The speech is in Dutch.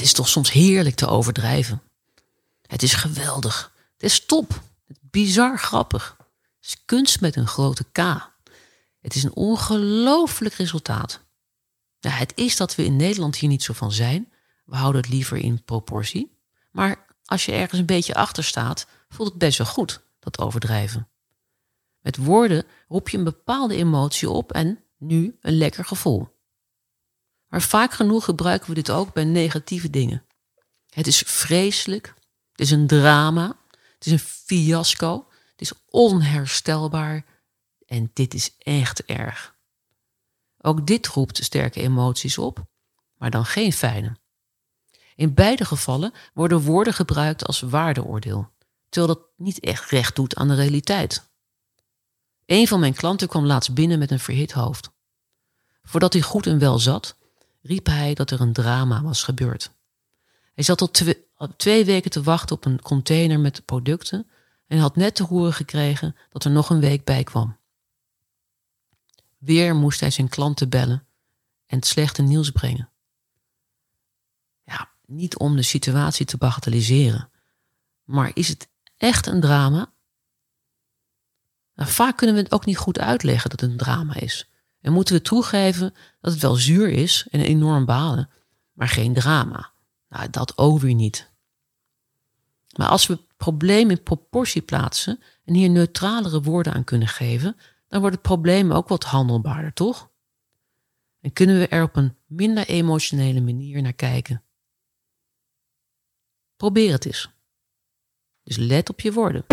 is toch soms heerlijk te overdrijven. Het is geweldig. Het is top. Het is bizar grappig. Het is kunst met een grote K. Het is een ongelooflijk resultaat. Het is dat we in Nederland hier niet zo van zijn. We houden het liever in proportie. Maar als je ergens een beetje achter staat, voelt het best wel goed, dat overdrijven. Met woorden roep je een bepaalde emotie op en nu een lekker gevoel. Maar vaak genoeg gebruiken we dit ook bij negatieve dingen. Het is vreselijk, het is een drama, het is een fiasco, het is onherstelbaar en dit is echt erg. Ook dit roept sterke emoties op, maar dan geen fijne. In beide gevallen worden woorden gebruikt als waardeoordeel, terwijl dat niet echt recht doet aan de realiteit. Een van mijn klanten kwam laatst binnen met een verhit hoofd. Voordat hij goed en wel zat, riep hij dat er een drama was gebeurd. Hij zat al twee, weken te wachten op een container met producten en had net te horen gekregen dat er nog een week bij kwam. Weer moest hij zijn klanten bellen en het slechte nieuws brengen. Ja, niet om de situatie te bagatelliseren, maar is het echt een drama? Nou, vaak kunnen we het ook niet goed uitleggen dat het een drama is. En moeten we toegeven dat het wel zuur is en enorm balen, maar geen drama. Nou, dat ook weer niet. Maar als we het in proportie plaatsen en hier neutralere woorden aan kunnen geven, dan wordt het probleem ook wat handelbaarder, toch? En kunnen we er op een minder emotionele manier naar kijken. Probeer het eens. Dus let op je woorden.